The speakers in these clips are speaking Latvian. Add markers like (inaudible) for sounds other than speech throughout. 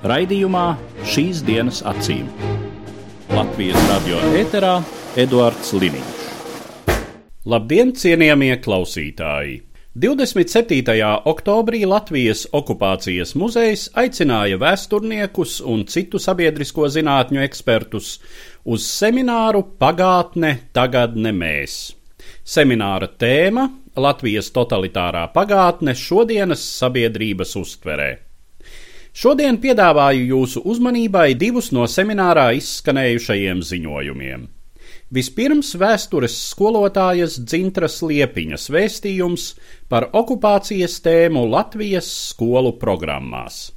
Raidījumā šīs dienas acīm. Latvijas radio eterā Eduards Liniņš. Labdien, cienījamie klausītāji! 27. oktobrī Latvijas okupācijas muzejs aicināja vēsturniekus un citu sabiedrisko zinātņu ekspertus uz semināru Pagātne, tagadne mēs. Semināra tēma - Latvijas totalitārā pagātne šodienas sabiedrības uztverē. Šodien piedāvāju jūsu uzmanībai divus no seminārā izskanējušajiem ziņojumiem. Vispirms vēstures skolotājas Dzintras Liepiņas vēstījums par okupācijas tēmu Latvijas skolu programmās.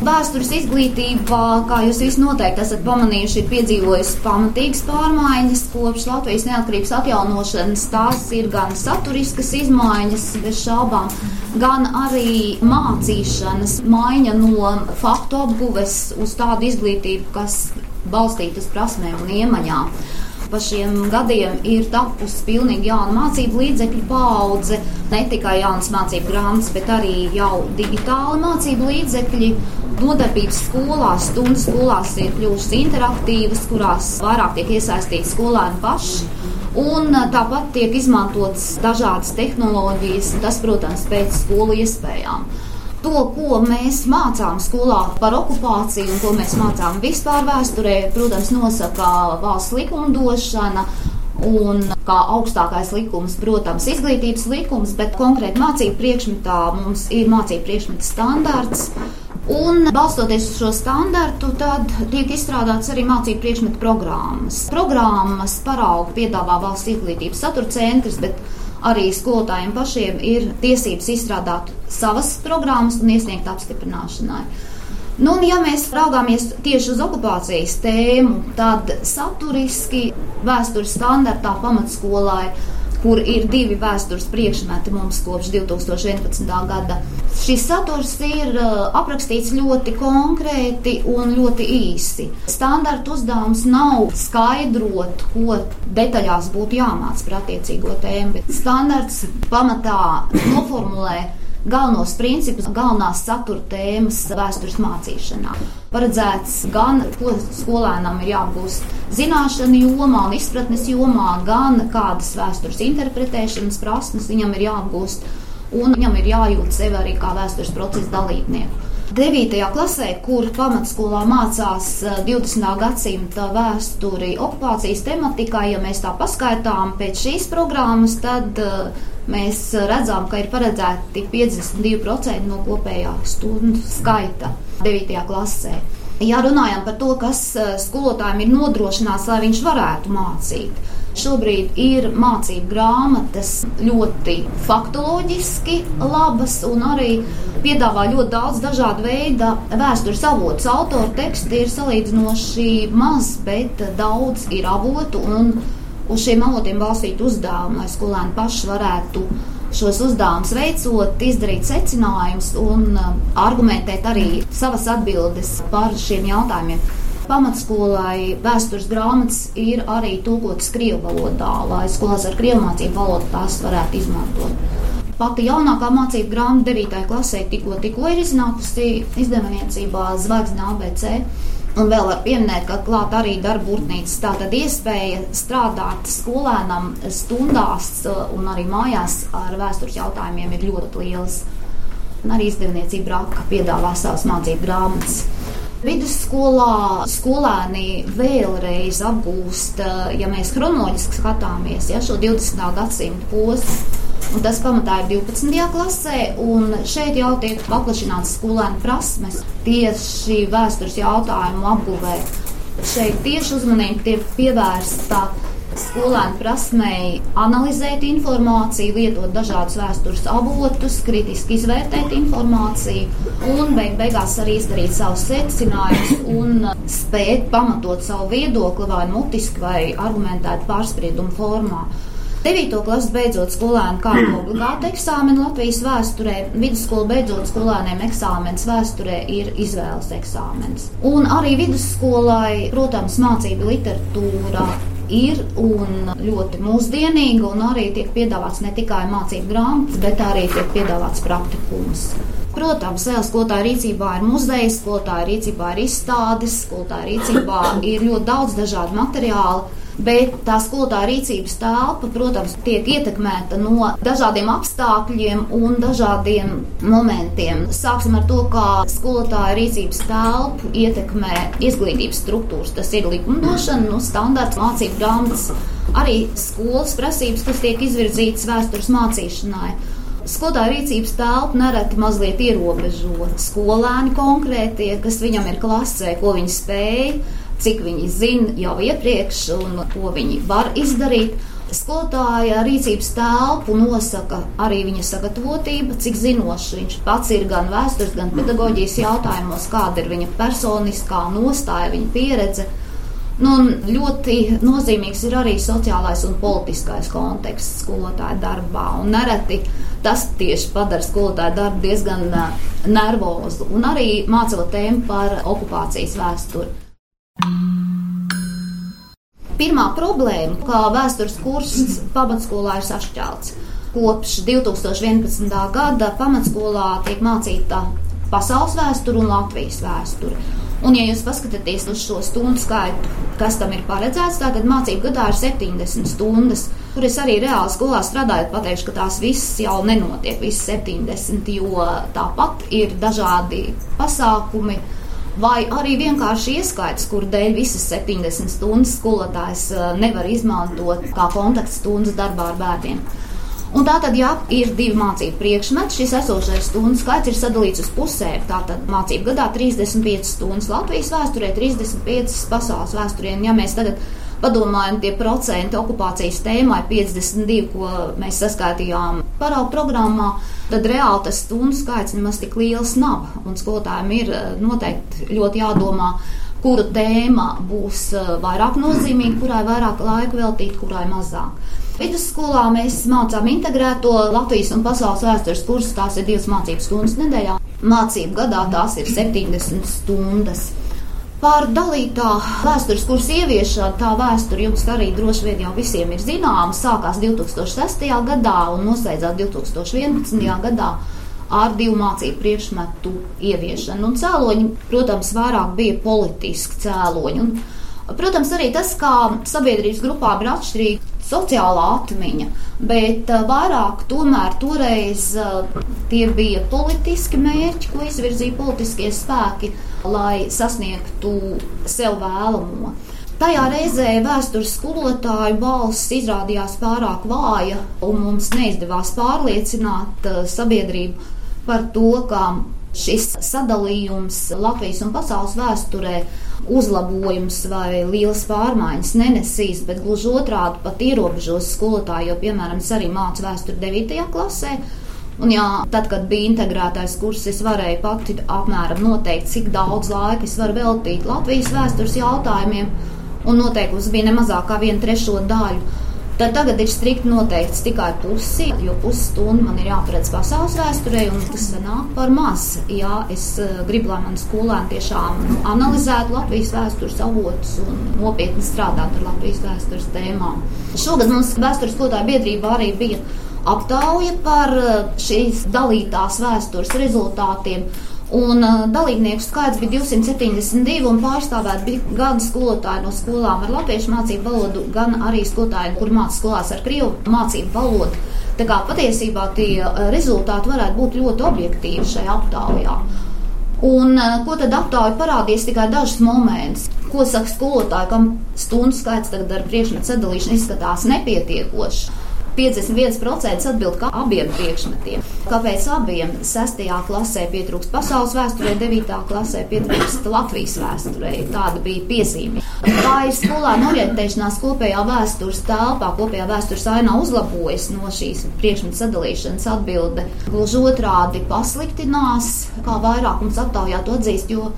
Vēstures izglītībā, kā jūs visi noteikti esat pamanījuši, ir piedzīvojusi pamatīgas pārmaiņas kopš Latvijas neatkarības atjaunošanas. Tās ir gan saturiskas izmaiņas, bez šaubām, gan arī mācīšanas maiņa no faktu apguves uz tādu izglītību, kas balstīta uz prasmēm un iemaņām pa šiem gadiem ir tapusi pilnīgi jauna mācību līdzekļu paudze. Ne tikai jaunas mācību grāmatas, bet arī jau digitāli mācību līdzekļi. Nodarbības skolās, stundas skolās ir kļuvušas interaktīvas, kurās vairāk tiek iesaistīti skolēni paši. Un tāpat tiek izmantotas dažādas tehnoloģijas, tas, protams, pēc skolu iespējām to, ko mēs mācām skolā par okupāciju un ko mēs mācām vispār vēsturē, protams, nosaka valsts likumdošana. Un kā augstākais likums, protams, izglītības likums, bet konkrēti mācību priekšmetā mums ir mācību priekšmeta standarts. Un, balstoties uz šo standartu, tad tiek izstrādāts arī mācību priekšmetu programmas. Programmas paraugu piedāvā valsts izglītības satura centrs, bet arī skolotājiem pašiem ir tiesības izstrādāt savas programmas un iesniegt apstiprināšanai. Nu, un, ja mēs raugāmies tieši uz okupācijas tēmu, tad saturiski vēstures standartā pamatskolai kur ir divi vēstures priekšmeti mums kopš 2011. gada. Šis saturs ir uh, aprakstīts ļoti konkrēti un ļoti īsi. Standarta uzdevums nav skaidrot, ko detaļās būtu jāmāc par attiecīgo tēmu, bet standarts pamatā noformulē galvenos principus, galvenās satura tēmas vēstures mācīšanā. Paredzēts gan, ko skolēnam ir jāapgūst zināšanu jomā un izpratnes jomā, gan kādas vēstures interpretēšanas prasmes viņam ir jāapgūst, un viņam ir jājūt sevi arī kā vēstures procesa dalībnieku. 9. klasē, kur pamatskolā mācās 20. Eh, gadsimta vēsturi okupācijas tematikā, ja mēs tā paskaitām pēc šīs programmas, tad uh, mēs redzam, ka ir paredzēti 52% no kopējā stundu skaita 9. klasē. Ja runājam par to, kas eh, skolotājiem ir nodrošināts, lai viņš varētu mācīt, Šobrīd ir mācību grāmatas ļoti faktoloģiski labas un arī piedāvā ļoti daudz dažādu veidu vēstures avotus. Autora teksti ir salīdzinoši maz, bet daudz ir avotu un uz šiem avotiem balstīt uzdevumu, lai skolēni paši varētu šos uzdevumus veicot, izdarīt secinājumus un uh, argumentēt arī savas atbildes par šiem jautājumiem. Pamatskolai vēstures grāmatas ir arī tulkotas krievu valodā, lai skolās ar krievu mācību valodu tās varētu izmantot. Pati jaunākā mācību grāmata 9. klasē tikko, tikko ir iznākusi izdevniecībā Zvaigznes ABC. Un vēl var pieminēt, ka klāt arī darba būrnīcas. Tātad iespēja strādāt skolēnam stundās uh, un arī mājās ar vēstures jautājumiem ir ļoti lielas. Un arī izdevniecība Raka piedāvā savas mācību grāmatas. Vidusskolā skolēni vēlreiz apgūst, uh, ja mēs chronoloģiski skatāmies, ja šo 20. gadsimta posmu Un tas pamatā ir 12. klasē, un šeit jau tiek paplašināts skolēnu prasmes tieši vēstures jautājumu apguvē. Šeit tieši uzmanība tiek pievērsta skolēnu prasmei analizēt informāciju, lietot dažādus vēstures avotus, kritiski izvērtēt informāciju un beig beigās arī izdarīt savus secinājumus un spēt pamatot savu viedokli vai mutiski vai argumentētu pārspriedumu formā. 9. klases beidzot skolēnu kārtu obligātu eksāmenu Latvijas vēsturē, vidusskolu beidzot skolēniem eksāmenis vēsturē ir izvēles eksāmenis. Un arī vidusskolai, protams, mācība literatūra ir un ļoti mūsdienīga, un arī tiek piedāvāts ne tikai mācību grāmatas, bet arī tiek piedāvāts praktikums. Protams, vēl skolotāja rīcībā ir muzeja, skolotāja rīcībā ir izstādes, skolotāja rīcībā ir ļoti daudz dažādu materiālu bet tā skolotāja rīcības telpa, protams, tiek ietekmēta no dažādiem apstākļiem un dažādiem momentiem. Sāksim ar to, kā skolotāja rīcības telpu ietekmē izglītības struktūras. Tas ir likumdošana, nu, standarts, mācību grāmatas, arī skolas prasības, kas tiek izvirzītas vēstures mācīšanai. Skolotāja rīcības telpa nereti mazliet ierobežo skolēni konkrētie, kas viņam ir klasē, ko viņi spēj cik viņi zina jau iepriekš un ko viņi var izdarīt. Skolotāja rīcības telpu nosaka arī viņa sagatavotība, cik zinošs viņš pats ir gan vēstures, gan pedagoģijas jautājumos, kāda ir viņa personiskā nostāja, viņa pieredze. Nu, ļoti nozīmīgs ir arī sociālais un politiskais konteksts skolotāja darbā. Nereti tas tieši padara skolotāju darbu diezgan nervozu. Un arī mācot tēmu par okupācijas vēsturi. Pirmā problēma, kā vēstures kurs pamatskolā ir sašķelts. Kopš 2011. gada pamatskolā tiek mācīta pasaules vēsture un Latvijas vēsture. Un, ja jūs paskatāties uz šo stundu skaitu, kas tam ir paredzēts, tad mācību gadā ir 70 stundas. Tur es arī reāli skolā strādājot, pateikšu, ka tās visas jau nenotiek, visas 70, jo tāpat ir dažādi pasākumi vai arī vienkārši ieskaits, kur dēļ visas 70 stundas skolotājs eh, nevar izmantot kā kontaktstundas darbā ar bērniem. Un tātad, ja ir divi mācību priekšmeti, šis esošais stundu skaits ir sadalīts uz pusēm. Tātad mācību gadā 35 stundas Latvijas vēsturē, 35 pasaules vēsturē. Ja mēs tagad padomājam, tie procenti okupācijas tēmai 52, ko mēs saskaitījām paraugu programmā, tad reāli tas stundu skaits nemaz tik liels nav. Un skolotājiem ir eh, noteikti ļoti jādomā, kura tēma būs eh, vairāk nozīmīga, kurai vairāk laika veltīt, kurai mazāk. Vidusskolā mēs mācām integrēto Latvijas un pasaules vēstures kursus. Tās ir divas mācības stundas nedēļā. Mācību gadā tās ir 70 stundas. Par dalītā vēstures kursu ieviešanu tā vēsture jums arī droši vien jau visiem ir zināma. Sākās 2006. gadā un noslēdzās 2011. gadā ar divu mācību priekšmetu ieviešanu. Un cēloņi, protams, vairāk bija politiski cēloņi. Un, protams, arī tas, kā sabiedrības grupām ir atšķirīga sociālā atmiņa, bet uh, vairāk tomēr toreiz uh, tie bija politiski mērķi, ko izvirzīja politiskie spēki, lai sasniegtu sev vēlamo. Tajā reizē vēstures skolotāju balss izrādījās pārāk vāja, un mums neizdevās pārliecināt uh, sabiedrību par to, ka šis sadalījums Latvijas un pasaules vēsturē uzlabojums vai liels pārmaiņas nenesīs, bet gluži otrādi pat ierobežos skolotāju, jo, piemēram, es arī mācu vēsturi 9. klasē. Un, jā, tad, kad bija integrētais kurs, es varēju pati apmēram noteikt, cik daudz laika es varu veltīt Latvijas vēstures jautājumiem, un noteikums bija ne mazāk kā viena trešo daļu. Tad tagad ir strikti noteikts tikai pusi, jo pusstundu man ir jāparedz pasaules vēsturē, un tas nāk par maz. Jā, es uh, gribu, lai man skolēni tiešām analizētu Latvijas vēstures avotus un nopietni strādātu ar Latvijas vēstures tēmām. Šogad mums vēstures skolotāju biedrība arī bija aptauja par eh, šīs dalītās vēstures rezultātiem. Un uh, dalībnieku skaits bija 272, un pārstāvēt bija gan skolotāji no skolām ar latviešu mācību valodu, gan arī skolotāji, kur mācās skolās ar krievu mācību valodu. Tā kā patiesībā tie uh, rezultāti varētu būt ļoti objektīvi šajā aptaujā. Un, ko tad aptauja parādīs tikai dažus momentus? Ko saka skolotāji, kam stundu skaits tagad ar priekšmetu sadalīšanu izskatās nepietiekoši? 51% atbild kā abiem priekšmetiem. Kāpēc abiem? 6. klasē pietrūkst pasaules vēsturē, 9. klasē pietrūkst Latvijas vēsturē. Tāda bija piezīme. Vai skolēnu orientēšanās kopējā vēstures telpā, kopējā vēstures ainā uzlabojas no šīs priekšmetu sadalīšanas atbilde? Gluži otrādi pasliktinās, kā vairākums aptaujā to atzīst, jo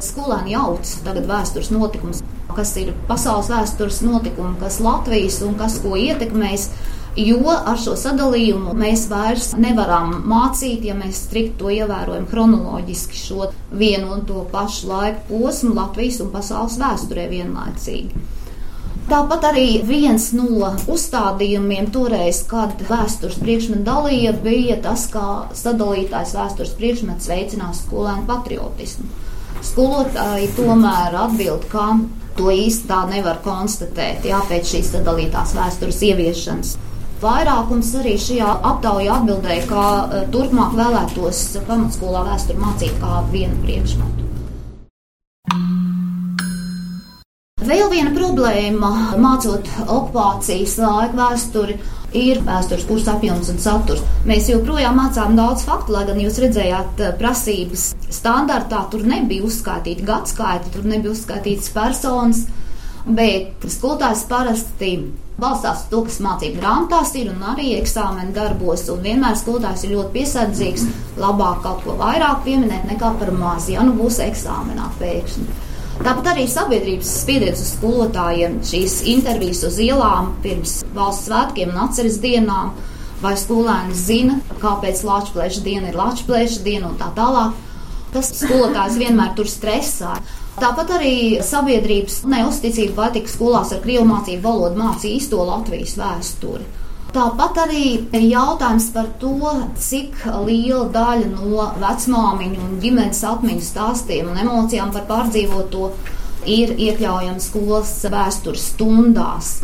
skolēni jauc tagad vēstures notikumus kas ir pasaules vēstures notikumi, kas Latvijas un kas ko ietekmēs. Jo ar šo sadalījumu mēs vairs nevaram mācīt, ja mēs strikt to ievērojam chronoloģiski šo vienu un to pašu laiku posmu Latvijas un pasaules vēsturē vienlaicīgi. Tāpat arī viens no uzstādījumiem toreiz, kad vēstures priekšmetu dalīja, bija tas, kā sadalītājs vēstures priekšmets veicinās skolēnu patriotismu. Skolotāji tomēr atbild, ka to īsti tā nevar konstatēt jā, pēc šīs sadalītās vēstures ieviešanas. Vairākums arī šajā aptaujā atbildēja, ka e, turpmāk vēlētos pamatskolā vēsturi mācīt kā vienu priekšmetu. Vēl viena problēma mācot okupācijas laika vēsturi ir vēstures kursa apjoms un saturs. Mēs joprojām mācām daudz faktu, lai gan jūs redzējāt e, prasības standartā, tur nebija uzskaitīti gadskaiti, tur nebija uzskaitītas personas, bet skolotājs parasti balstās to, kas mācību grāmatās ir un arī eksāmena darbos. Un vienmēr skolotājs ir ļoti piesardzīgs. Labāk kaut ko vairāk pieminēt nekā par maz, ja nu būs eksāmenā pēkšņi. Tāpat arī sabiedrības spiediens uz skolotājiem, šīs intervijas uz ielām pirms valsts svētkiem un atceres dienām, vai skolēni zina, kāpēc Latvijas diena ir Latvijas diena un tā tālāk. Tas skolotājs vienmēr tur stresā. Tāpat arī sabiedrības neusticība, vai tik skolās ar krievu mācību valodu mācīja īsto Latvijas vēsturi. Tāpat arī ir jautājums par to, cik liela daļa no vecmāmiņu un ģimenes atmiņu stāstiem un emocijām par pārdzīvoto ir iekļaujama skolas vēstures stundās.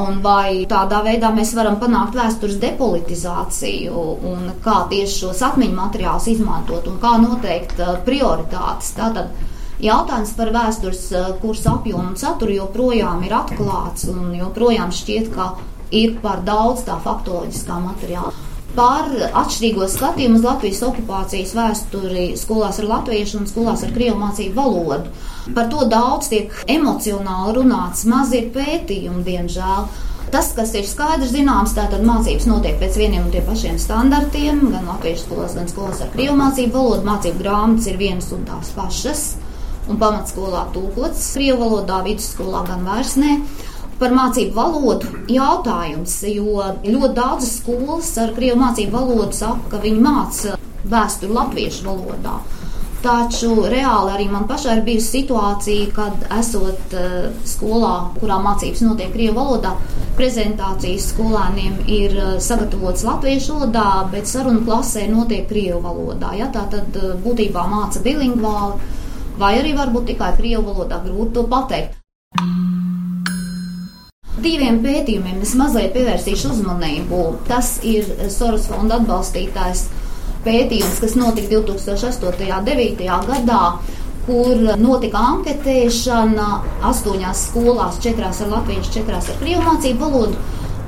Un vai tādā veidā mēs varam panākt vēstures depolitizāciju, un kā tieši šos atmiņu materiālus izmantot, un kā noteikt uh, prioritātes. Tātad Jautājums par vēstures eh, kursu apjomu un saturu joprojām ir atklāts un joprojām šķiet, ka ir par daudz tā faktoloģiskā materiāla. Par atšķirīgo skatījumu uz Latvijas okupācijas vēsturi skolās ar latviešu un skolās ar krievu mācību valodu. Par to daudz tiek emocionāli runāts, maz ir pētījumu, diemžēl. Tas, kas ir skaidrs zināms, tātad mācības notiek pēc vieniem un tiem pašiem standartiem, gan latviešu skolās, gan skolās ar krievu mācību valodu. Mācību grāmatas ir vienas un tās pašas un pamatskolā tūkots Krievu valodā, vidusskolā gan vairs ne. Par mācību valodu jautājums, jo ļoti daudzas skolas ar krievu mācību valodu saka, ka viņi māca vēsturi latviešu valodā. Taču reāli arī man pašai ir bijusi situācija, kad esot uh, skolā, kurā mācības notiek krievu valodā, prezentācijas skolēniem ir uh, sagatavotas latviešu valodā, bet sarunu klasē notiek krievu valodā. Ja? Tā tad uh, būtībā māca bilingvāli vai arī varbūt tikai krievu valodā grūti to pateikt. Diviem pētījumiem es mazliet pievērsīšu uzmanību. Tas ir Soros fonda atbalstītājs pētījums, kas notika 2008. un 2009. gadā, kur notika anketēšana astoņās skolās, četrās ar latviešu, četrās ar krievu mācību valodu.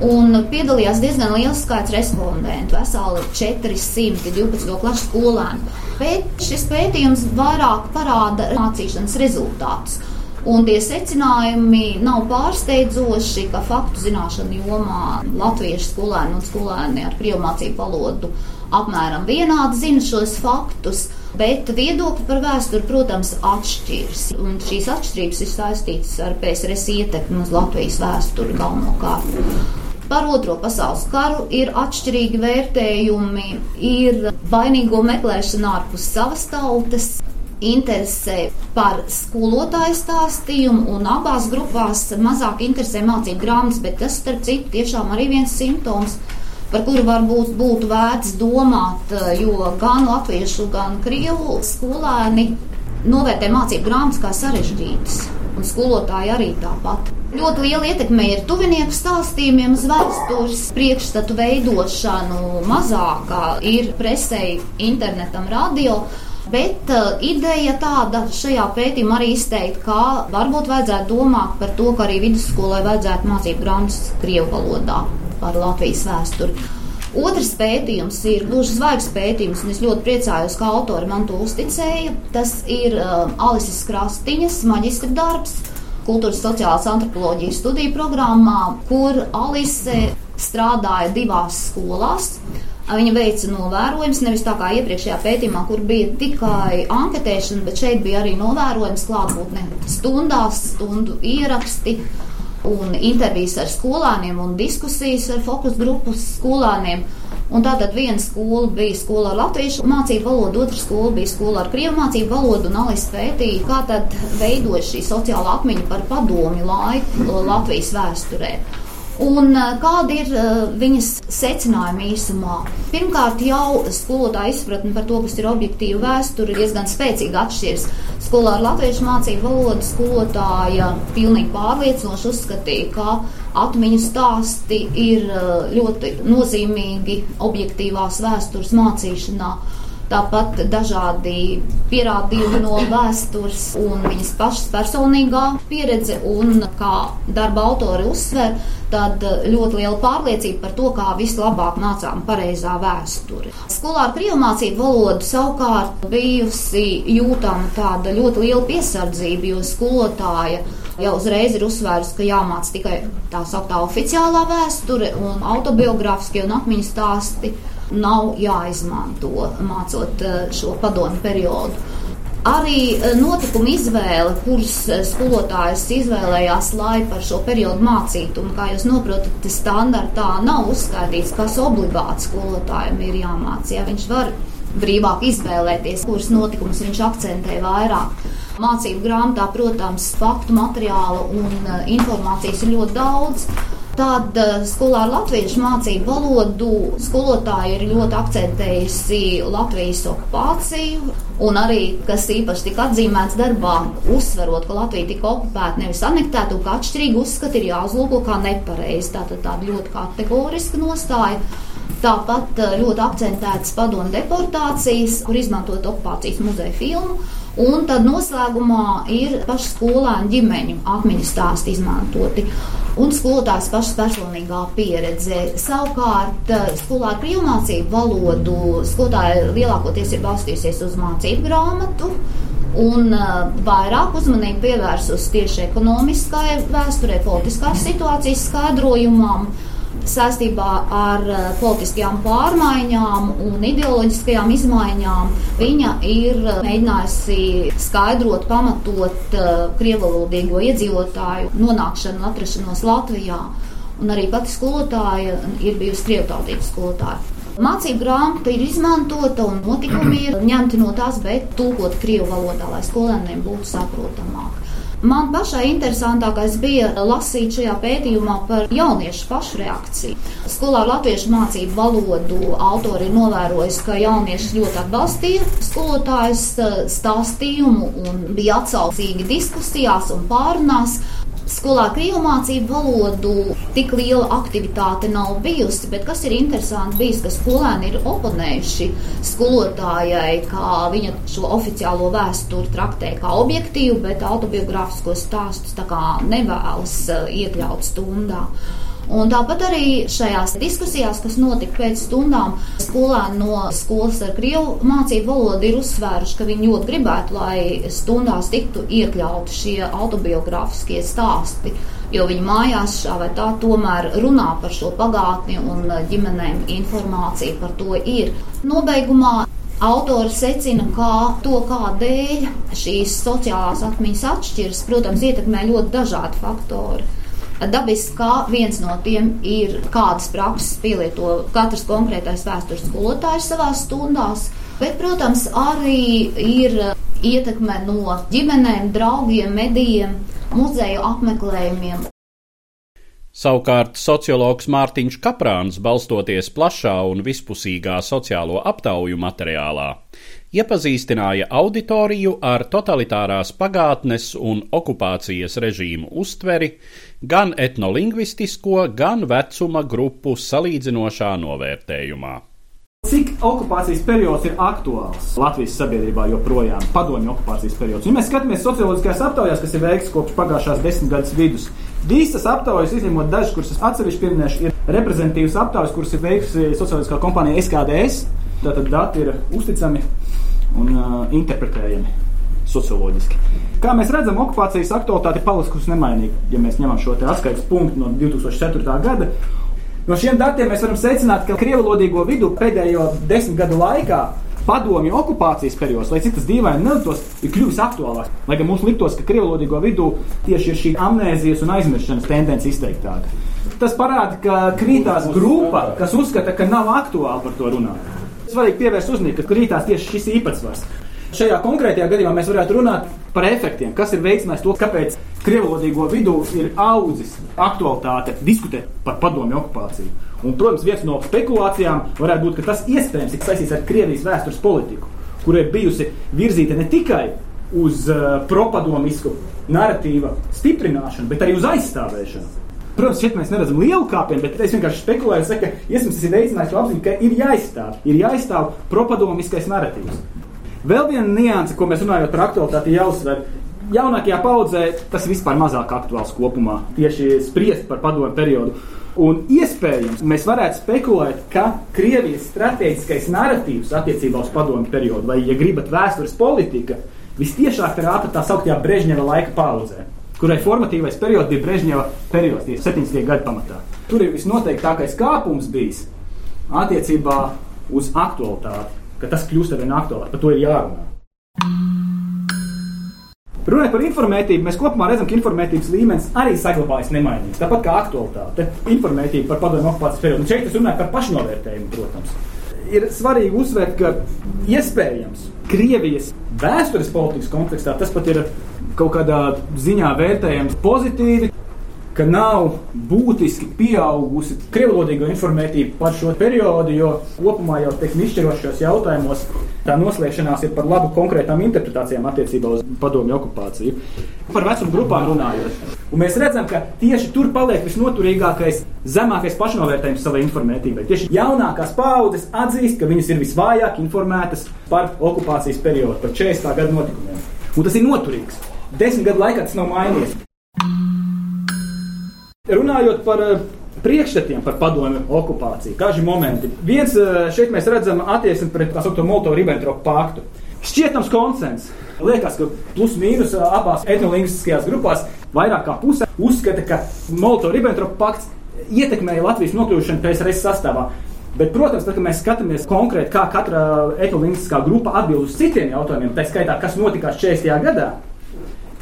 Un piedalījās diezgan liels skaits respondentu, veseli 412 klases skolēnu. Bet šis pētījums vairāk parāda mācīšanas rezultātus. Un tie secinājumi nav pārsteidzoši, ka faktu zināšanu jomā latviešu skolēni un skolēni ar krievu mācību valodu apmēram vienādi zina šos faktus. Bet viedokļi par vēsturi, protams, atšķiras. Un šīs atšķirības ir saistītas ar PSRS ietekmi uz Latvijas vēsturi galvenokārt. Par otro pasaules karu ir atšķirīgi vērtējumi, ir vainīgo meklēšana ārpus savas tautas, interesē par skolotāju stāstījumu, un abās grupās mazāk interesē mācību grāmatas, bet tas, starp citu, tiešām arī viens simptoms, par kuru varbūt būtu vērts domāt, jo gan latviešu, gan krievu skolēni novērtē mācību grāmatas kā sarežģītas, un skolotāji arī tāpat. Ļoti liela ietekme ir tuvinieku stāstījumiem uz vēstures priekšstatu veidošanu, mazākā ir presē, internetam, radio. Bet uh, ideja tāda šajā pētījumā arī izteikt, ka varbūt vajadzētu domāt par to, ka arī vidusskolai vajadzētu mācīt grāmatas Krievu valodā. par Latvijas vēsturi. Otrs pētījums ir gluži zvaigznes pētījums, un es ļoti priecājos, ka autori man to uzticēja. Tas ir uh, Alises Krastiņas maģistra darbs Kultūras sociālās antropoloģijas studiju programmā, kur Alise strādāja divās skolās. Viņa veica novērojumus, nevis tā kā iepriekšējā pētījumā, kur bija tikai anketēšana, bet šeit bija arī novērojums klātbūtne stundās, stundu ieraksti un intervijas ar skolāniem un diskusijas ar fokus grupas skolāniem. Un tātad viena skola bija skola ar latviešu mācību valodu, otra skola bija skola ar krievu mācību valodu, un Alis pētīja, kā tad veidojas šī sociāla atmiņa par padomi laiku Latvijas vēsturē. Un eh, kādi ir uh, viņas secinājumi īsumā? Pirmkārt, jau skolotāja izpratne par to, kas ir objektīva vēsture, diezgan spēcīgi atšķiras. Skolā ar latviešu mācību valodu skolotāja pilnīgi pārliecinoši uzskatīja, ka atmiņu stāsti ir uh, ļoti nozīmīgi objektīvās vēstures mācīšanā. Tāpat dažādi pierādījumi no vēstures un viņas pašas personīgā pieredze, un kā darba autori uzsver, tad ļoti liela pārliecība par to, kā vislabāk mācām pareizā vēsture. Skolā ar krievu mācību valodu savukārt bijusi jūtama tāda ļoti liela piesardzība, jo skolotāja jau uzreiz ir uzsvērusi, ka jāmāc tikai tā sauktā oficiālā vēsture un autobiogrāfiskie un atmiņu stāsti nav jāizmanto mācot eh, šo padomu periodu. Arī eh, notikuma izvēle, kuras eh, skolotājs izvēlējās, lai par šo periodu mācītu, un kā jūs saprotat, standartā nav uzskaitīts, kas obligāti skolotājiem ir jāmācās. Ja viņš var brīvāk izvēlēties, kuras notikumus viņš akcentē vairāk. Mācību grāmatā, protams, faktu materiālu un informācijas ir ļoti daudz. Tad eh, skolā ar latviešu mācību valodu skolotāji ir ļoti akcentējusi Latvijas okupāciju. Un arī, kas īpaši tika atzīmēts darbā, uzsverot, ka Latvija tika okupēta, nevis anektēta, un ka atšķirīgi uzskati ir jāuzlūko kā nepareizi. Tā tad tāda ļoti kategoriska nostāja. Tāpat eh, ļoti akcentētas padomu deportācijas, kur izmantot okupācijas muzeja filmu. Un tad noslēgumā ir pašu skolēnu ģimeņu atmiņu stāsti izmantoti. Un skolotājas pašas personīgā pieredze. Savukārt, eh, skolā ar krievu mācību valodu skolotāja lielākoties ir balstījusies uz mācību grāmatu. Un uh, vairāk uzmanību pievērsus tieši ekonomiskai vēsturē, politiskās situācijas skaidrojumam, saistībā ar eh, politiskajām pārmaiņām un ideoloģiskajām izmaiņām. Viņa ir eh, mēģinājusi skaidrot, pamatot eh, krievalodīgo iedzīvotāju nonākšanu un atrašanos Latvijā. Un arī pati skolotāja ir bijusi krievtautības skolotāja. Mācību grāmata ir izmantota un notikumi ir (clears throat) ņemti no tās, bet tulkot krievu valodā, lai skolēniem būtu saprotamāk. Man pašai interesantākais bija lasīt šajā pētījumā par jauniešu pašu reakciju. Skolā latviešu mācību valodu autori ir novērojis, ka jaunieši ļoti atbalstīja skolotājas eh, stāstījumu un bija atsaucīgi diskusijās un pārunās. Skolā krievu mācību valodu tik liela aktivitāte nav bijusi, bet kas ir interesanti bijis, ka skolēni ir oponējuši skolotājai, kā viņa šo oficiālo vēsturi traktē kā objektīvu, bet autobiogrāfisko stāstus tā kā nevēlas eh, iekļaut stundā. Un tāpat arī šajās diskusijās, kas notika pēc stundām, skolēni no skolas ar krievu mācību valodu ir uzsvēruši, ka viņi ļoti gribētu, lai stundās tiktu iekļauti šie autobiogrāfiskie stāsti. Jo viņi mājās šā vai tā tomēr runā par šo pagātni un ģimenēm informācija par to ir. Nobeigumā Autori secina, ka to, kādēļ šīs sociālās atmiņas atšķiras, protams, ietekmē ļoti dažādi faktori. Dabiski, kā viens no tiem ir kādas prakses pielieto katrs konkrētais vēstures skolotājs savās stundās, bet, protams, arī ir ietekme no ģimenēm, draugiem, medijiem, muzeju apmeklējumiem. Savukārt sociologs Mārtiņš Kaprāns, balstoties plašā un vispusīgā sociālo aptauju materiālā, iepazīstināja auditoriju ar totalitārās pagātnes un okupācijas režīmu uztveri, gan etnolingvistisko, gan vecuma grupu salīdzinošā novērtējumā. Cik okupācijas periods ir aktuāls Latvijas sabiedrībā joprojām, padomju okupācijas periods? Ja mēs skatāmies socioloģiskajās aptaujās, kas ir veikts kopš pagājušās desmitgades vidus, visas aptaujas, izņemot dažas, kuras es atsevišķi pieminēšu, ir reprezentatīvas aptaujas, kuras ir veikusi socioloģiskā kompānija SKDS. Tātad dati ir uzticami un uh, interpretējami socioloģiski. Kā mēs redzam, okupācijas aktualitāte ir palikusi nemainīga, ja mēs ņemam šo atskaites punktu no 2004. gada. No šiem datiem mēs varam secināt, ka krievlodīgo vidu pēdējo desmit gadu laikā padomju okupācijas periods, lai cik tas dīvaini neliktos, ir kļuvis aktuālāks. Lai gan mums liktos, ka krievlodīgo vidū tieši ir šī amnēzijas un aizmirstības tendence izteiktāka. Tas parāda, ka krītās grupa, kas uzskata, ka nav aktuāli par to runāt. Svarīgi pievērst uzmanību, ka krītās tieši šis īpatsvars. Šajā konkrētajā gadījumā mēs varētu runāt par efektiem, kas ir veicinājis to, kāpēc krievlodīgo vidū ir audzis aktualitāte diskutēt par padomju okupāciju. Un, protams, viens no spekulācijām varētu būt, ka tas iespējams ir saistīts ar Krievijas vēstures politiku, kur ir bijusi virzīta ne tikai uz uh, propadomisku narratīva stiprināšanu, bet arī uz aizstāvēšanu. Protams, šeit mēs neredzam lielu kāpienu, bet es vienkārši spekulēju, saku, ka iespējams tas ir veicinājis to apziņu, ka ir jāizstāv, ir jāizstāv propadomiskais narratīvs. Vēl viena nianse, ko mēs runājam par aktualitāti, jāuzsver. Jaunākajā paudzē tas vispār mazāk aktuāls kopumā, tieši spriest par padomu periodu. Un iespējams, mēs varētu spekulēt, ka Krievijas strateģiskais narratīvs attiecībā uz padomu periodu, vai, ja gribat, vēstures politika, vistiešāk rāta tā sauktajā Brežņeva laika paudzē, kurai formatīvais periods bija Brežņeva periods, 70. gadu pamatā. Tur ir visnoteiktākais kāpums bijis attiecībā uz aktualitāti ka tas kļūst ar vien aktuālāk. Par to ir jārunā. Runājot par informētību, mēs kopumā redzam, ka informētības līmenis arī saglabājas nemainīgs. Tāpat kā aktualitāte, informētība par padomu okupācijas periodu. Un šeit es runāju par pašnovērtējumu, protams. Ir svarīgi uzsvērt, ka iespējams Krievijas vēstures politikas kontekstā tas pat ir kaut kādā ziņā vērtējams pozitīvi ka nav būtiski pieaugusi krievlodīgo informētība par šo periodu, jo kopumā jau teiksim, izšķirošos jautājumos tā noslēgšanās ir par labu konkrētām interpretācijām attiecībā uz padomju okupāciju. Par vecumu grupām runājot. Un mēs redzam, ka tieši tur paliek visnoturīgākais, zemākais pašnovērtējums savai informētībai. Tieši jaunākās paudzes atzīst, ka viņas ir visvājāk informētas par okupācijas periodu, par 40. gadu notikumiem. Un tas ir noturīgs. Desmit gadu laikā tas nav mainījies. Runājot par eh, priekšstatiem par padomju okupāciju, daži momenti. Viens eh, šeit mēs redzam attieksmi pret tā saucamo Molotov-Ribbentropa paktu. Šķietams konsens. Liekas, ka plus mīnus eh, abās etnolingvistiskajās grupās vairāk kā puse uzskata, ka Molotov-Ribbentropa pakts ietekmēja Latvijas nokļūšanu PSRS sastāvā. Bet, protams, tad, kad mēs skatāmies konkrēti, kā katra etnolingvistiskā grupa atbild uz citiem jautājumiem, tā skaitā, kas notikās 40. gadā,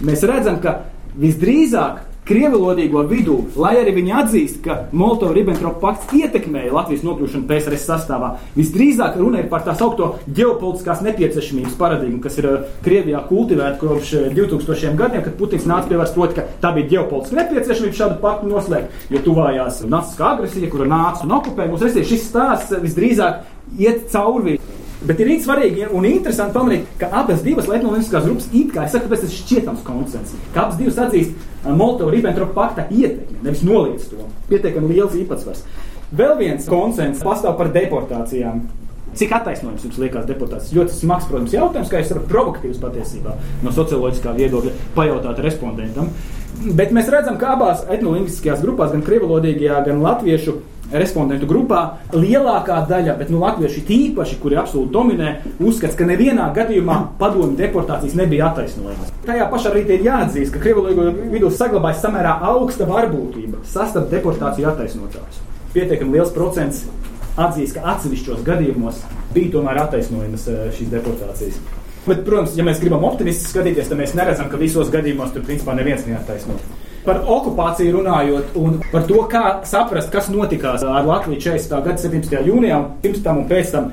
mēs redzam, ka visdrīzāk Krievalodīgo vidū, lai arī viņi atzīst, ka Molotov-Ribbentrop pakts ietekmēja Latvijas nokļūšanu PSRS sastāvā, visdrīzāk runa ir par tā saucamo ģeopolitiskās nepieciešamības paradigmu, kas ir uh, Krievijā kultivēta kopš 2000 uh, gadiem, kad Putins nāca pie varas, proti, ka tā bija ģeopolitiska nepieciešamība šādu paktu noslēgt, jo tuvājās nacistiskā agresija, kura nāca un okupēja mūs. Šis stāsts visdrīzāk iet cauri Bet ir ļoti svarīgi un interesanti pamanīt, ka abas divas etnoloģiskās grupas it kā ir tas šķietams konsens, ka abas divas atzīst uh, Molotov-Ribbentrop pakta ietekmi, nevis noliedz to. Pietiekami liels īpatsvars. Vēl viens konsens pastāv par deportācijām. Cik attaisnojums jums liekas deportācijas? Ļoti smags, protams, jautājums, kā es varu provokatīvs patiesībā no socioloģiskā viedokļa pajautāt respondentam. Bet mēs redzam, ka abās etnoloģiskajās grupās, gan krievalodīgajā, gan latviešu respondentu grupā lielākā daļa, bet nu, latvieši tīpaši, kuri absolūti dominē, uzskata, ka nevienā gadījumā padomju deportācijas nebija attaisnojamas. Tajā pašā arī ir jāatzīst, ka Krievijas vidū saglabājas samērā augsta varbūtība sastapt deportāciju attaisnotājus. Pietiekami liels procents atzīst, ka atsevišķos gadījumos bija tomēr attaisnojamas eh, šīs deportācijas. Bet, protams, ja mēs gribam optimistiski skatīties, tad mēs neredzam, ka visos gadījumos tur principā neviens neattaisno. Par okupāciju runājot un par to, kā saprast, kas notikās ar Latviju 40. gada 17. jūnijā, pirms tam un pēc tam,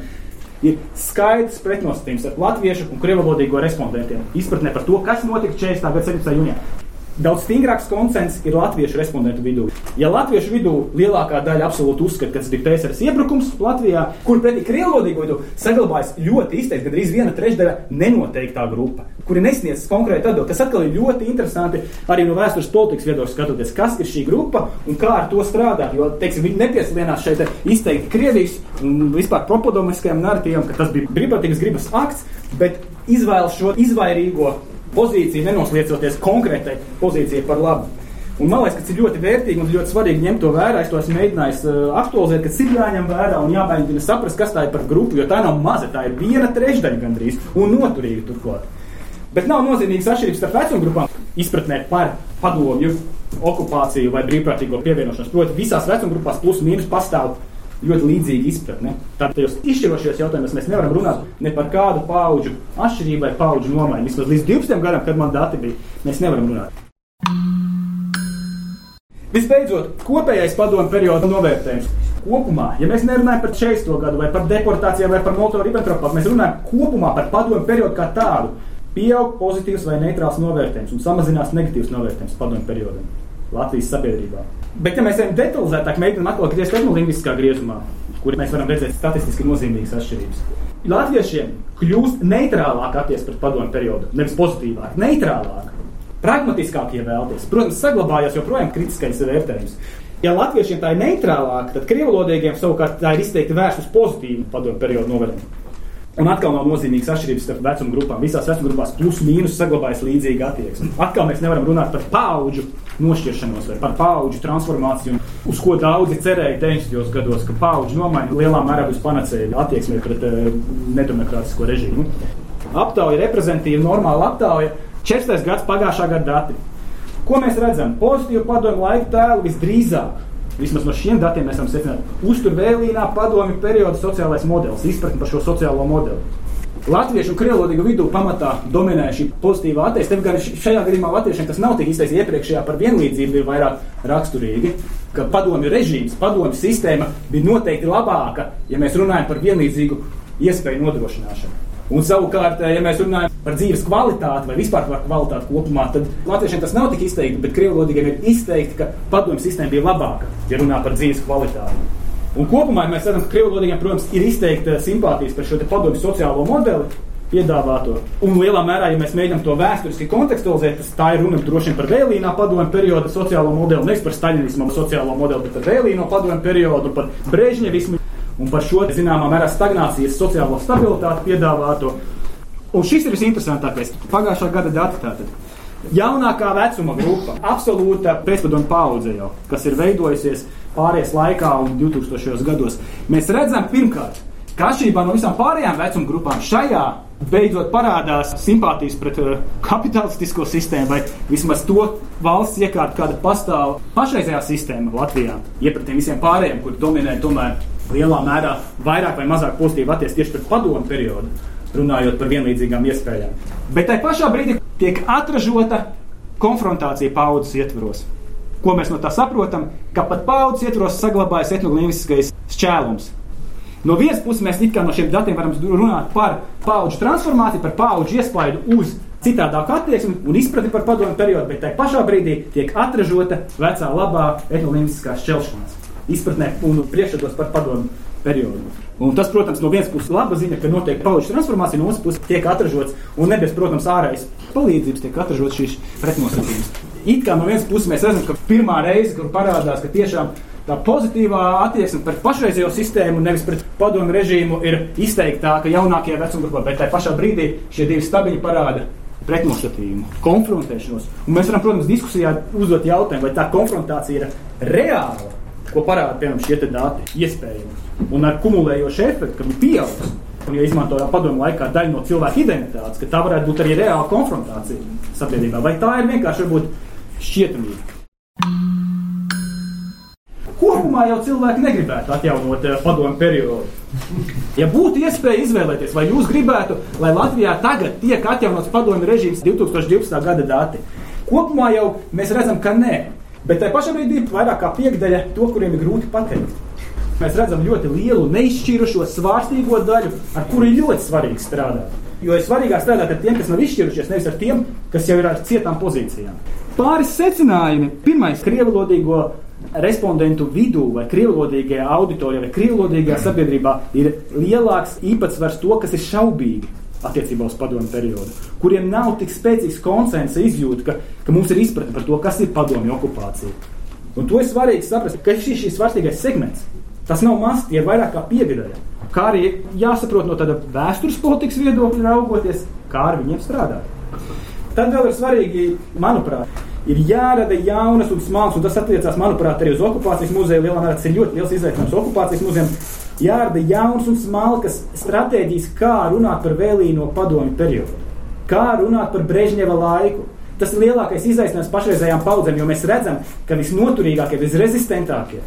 ir skaidrs pretnostatījums ar latviešu un krievalodīgo respondentiem. Izpratnē par to, kas notika 40. gada 17. jūnijā. Daudz stingrāks konsens ir latviešu respondentu vidū. Ja latviešu vidū lielākā daļa absolūti uzskata, ka tas bija PSRS iebrukums Latvijā, kur pretī krievlodīgo vidū saglabājas ļoti izteikti, gandrīz viena trešdaļa nenoteiktā grupa, kuri nesniedz konkrēti atbildi. Tas atkal ir ļoti interesanti arī no vēstures politikas viedokļa skatoties, kas ir šī grupa un kā ar to strādāt. Jo, teiksim, viņi nepieslēdzās šeit izteikti Krievijas un vispār propodomiskajam narratīvam, ka tas bija brīvprātīgas gribas akts, bet izvēlas šo izvairīgo pozīciju, nenosliecoties konkrētai pozīcijai par labu. Un man liekas, ka ir ļoti vērtīgi un ļoti svarīgi ņemt to vērā. Es to esmu mēģinājis uh, aktualizēt, ka ir jāņem vērā un jāmēģina saprast, kas tā ir par grupu, jo tā nav maza, tā ir viena trešdaļa gandrīz un noturīga turklāt. Bet nav nozīmīgas atšķirības starp vecuma grupām izpratnē par padomju okupāciju vai brīvprātīgo pievienošanos. Proti, visās vecuma grupās plus mīnus pastāv ļoti līdzīga izpratne. Tad tajos izšķirošajos jautājumos mēs nevaram runāt ne par kādu pauģu atšķirību vai pauģu nomaiņu. Vismaz līdz 12 gadam, kad man dati bija, mēs nevaram runāt. Visbeidzot, kopējais padomu perioda novērtējums. Kopumā, ja mēs nerunājam par 40. gadu, vai par deportācijām, vai par Molotov-Ribbentropu, mēs runājam kopumā par padomu periodu kā tādu. Pieaug pozitīvs vai neitrāls novērtējums un samazinās negatīvs novērtējums padomu periodam Latvijas sabiedrībā. Bet, ja mēs ejam detalizētāk, mēģinām atklāt etnoloģiskā griezumā, kur mēs varam redzēt statistiski nozīmīgas atšķirības. Latviešiem kļūst neitrālāk attieksme pret padomu periodu, nevis pozitīvāk, neitrālāk, pragmatiskāk, ja vēlaties. Protams, saglabājās joprojām kritiskais vērtējums. Ja latviešiem tā ir neitrālāka, tad krievlodīgiem savukārt tā ir izteikti vērsta uz pozitīvu padomu periodu novērtējumu. Un atkal nav nozīmīgas atšķirības starp vecuma grupām. Visās vecuma grupās plus mīnus saglabājas līdzīga attieksme. Atkal mēs nevaram runāt par paudžu nošķiršanos vai par paudžu transformāciju, uz ko daudzi cerēja 90. gados, ka paudžu nomaiņa lielā mērā būs panacēja attieksmē pret uh, nedemokrātisko režīmu. Aptauja reprezentatīva, normāla aptauja, 14. gads pagājušā gada dati. Ko mēs redzam? Pozitīvu padomu laiku tēlu visdrīzāk Vismaz no šiem datiem mēs varam secināt, uztur vēlīnā padomju perioda sociālais modelis, izpratni par šo sociālo modeli. Latviešu un krievlodīgu vidū pamatā dominē šī pozitīvā attieksme. Gan šajā gadījumā latviešiem tas nav tik izteikts iepriekšējā par vienlīdzību, ir vairāk raksturīgi, ka padomju režīms, padomju sistēma bija noteikti labāka, ja mēs runājam par vienlīdzīgu iespēju nodrošināšanu. Un savukārt, ja mēs runājam par dzīves kvalitāti vai vispār par kvalitāti kopumā, tad latviešiem tas nav tik izteikti, bet krievlodīgiem ir izteikti, ka padomju sistēma bija labāka, ja runā par dzīves kvalitāti. Un kopumā mēs redzam, ka krievlodīgiem, protams, ir izteikta simpātijas par šo padomju sociālo modeli, piedāvāto. Un lielā mērā, ja mēs mēģinām to vēsturiski kontekstualizēt, tas tā ir runa droši vien par vēlīnā padomju periodu sociālo modeli, nevis par staļinismu sociālo modeli, bet par vēlīno padomju periodu, par brežņevismu un par šo zināmā mērā stagnācijas sociālo stabilitāti piedāvāto. Un šis ir visinteresantākais. Pagājušā gada dati tātad. Jaunākā vecuma grupa, absolūta pēcpadomu paudze jau, kas ir veidojusies pārējais laikā un 2000. gados. Mēs redzam, pirmkārt, ka atšķirībā no visām pārējām vecuma grupām šajā beidzot parādās simpātijas pret uh, kapitalistisko sistēmu vai vismaz to valsts iekārtu, kāda pastāv pašreizējā sistēma Latvijā, iepratiem visiem pārējiem, kur dominē tomēr lielā mērā vairāk vai mazāk pozitīvi attiecas tieši pret padomu periodu, runājot par vienlīdzīgām iespējām. Bet tajā pašā brīdī tiek atražota konfrontācija paudzes ietvaros. Ko mēs no tā saprotam? Ka pat paudzes ietvaros saglabājas etnogrāfiskais šķēlums. No vienas puses, mēs no šiem datiem varam runāt par paudžu transformāciju, par paudžu iespaidu uz citādāku attieksmi un izpratni par padomu periodu, bet tajā pašā brīdī tiek atražota vecā labā etnogrāfiskā šķelšanās izpratnē un priekšstatos par padomu periodu. Un tas, protams, no vienas puses laba ziņa, ka notiek pauģu transformācija, no otras puses tiek atražots, un nebes, protams, ārējas palīdzības tiek atražots šīs pretnosacījums. It kā no vienas puses mēs redzam, ka pirmā reize, kur parādās, ka tiešām tā pozitīvā attieksme pret pašreizējo sistēmu, nevis pret padomu režīmu, ir izteiktāka jaunākajā vecuma grupā, bet tajā pašā brīdī šie divi stabiņi parāda pretnostatījumu, konfrontēšanos. Un mēs varam, protams, diskusijā uzdot jautājumu, vai tā konfrontācija ir reāla ko parāda piemēram šie dati, iespējams. Un ar kumulējošu efektu, ka viņi pieaugs. Un, ja izmantojam padomu laikā daļu no cilvēka identitātes, ka tā varētu būt arī reāla konfrontācija sabiedrībā, vai tā ir vienkārši varbūt šķietamība. Kopumā jau cilvēki negribētu atjaunot uh, padomu periodu. Ja būtu iespēja izvēlēties, vai jūs gribētu, lai Latvijā tagad tiek atjaunots padomu režīms 2012. gada dati, kopumā jau mēs redzam, ka nē. Bet tajā pašā brīdī vairāk kā piekdaļa to, kuriem ir grūti pateikt. Mēs redzam ļoti lielu neizšķirušo svārstīgo daļu, ar kuru ir ļoti svarīgi strādāt. Jo ir svarīgāk strādāt ar tiem, kas nav izšķirušies, nevis ar tiem, kas jau ir ar cietām pozīcijām. Pāris secinājumi. Pirmais, krievalodīgo respondentu vidū, vai krievlodīgajā auditorijā, vai krievlodīgajā sabiedrībā ir lielāks īpatsvars to, kas ir šaubīgi attiecībā uz padomu periodu, kuriem nav tik spēcīgs konsensa izjūta, ka, ka mums ir izpratne par to, kas ir padomju okupācija. Un to ir svarīgi saprast, ka šis ir svarīgais segments. Tas nav maz, tie ir vairāk kā pievienojami. Kā arī jāsaprot no tāda vēstures politikas viedokļa raugoties, kā ar viņiem strādāt. Tad vēl ir svarīgi, manuprāt, ir jārada jaunas un smalkas, un tas attiecās, manuprāt, arī uz okupācijas muzeju. Lielā mērā tas ir ļoti liels izaicinājums okupācijas muzejam. Jārada jaunas un smalkas stratēģijas, kā runāt par vēlīno padomju periodu, kā runāt par Brežņeva laiku. Tas ir lielākais izaicinājums pašreizējām paudzēm, jo mēs redzam, ka visnoturīgākie, visrezistentākie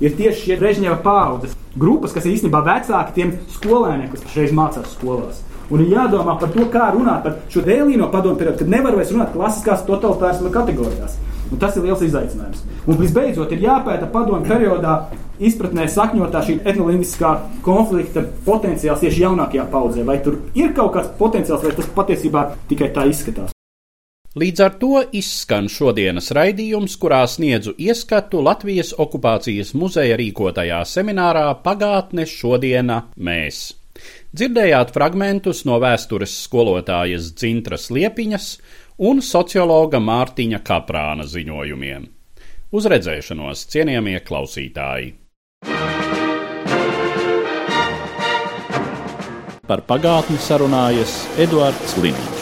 ir tieši šie Brežņeva paudzes grupas, kas ir īstenībā vecāki tiem skolēniem, kas pašreiz mācās skolās. Un ir jādomā par to, kā runāt par šo vēlīno padomu periodu, kad nevar vairs runāt klasiskās totalitārisma kategorijās. Un tas ir liels izaicinājums. Un visbeidzot, ir jāpēta padomu periodā izpratnē sakņotā šī etnolingviskā konflikta potenciāls tieši jaunākajā paudzē. Vai tur ir kaut kāds potenciāls, vai tas patiesībā tikai tā izskatās? Līdz ar to izskan šodienas raidījums, kurā sniedzu ieskatu Latvijas okupācijas muzeja rīkotajā seminārā Pagātne šodiena mēs. Dzirdējāt fragmentus no vēstures skolotājas Dzintras Liepiņas un sociologa Mārtiņa Kaprāna ziņojumiem. Uz redzēšanos, cienījamie klausītāji! Par pagātni sarunājas Eduards Liniņš.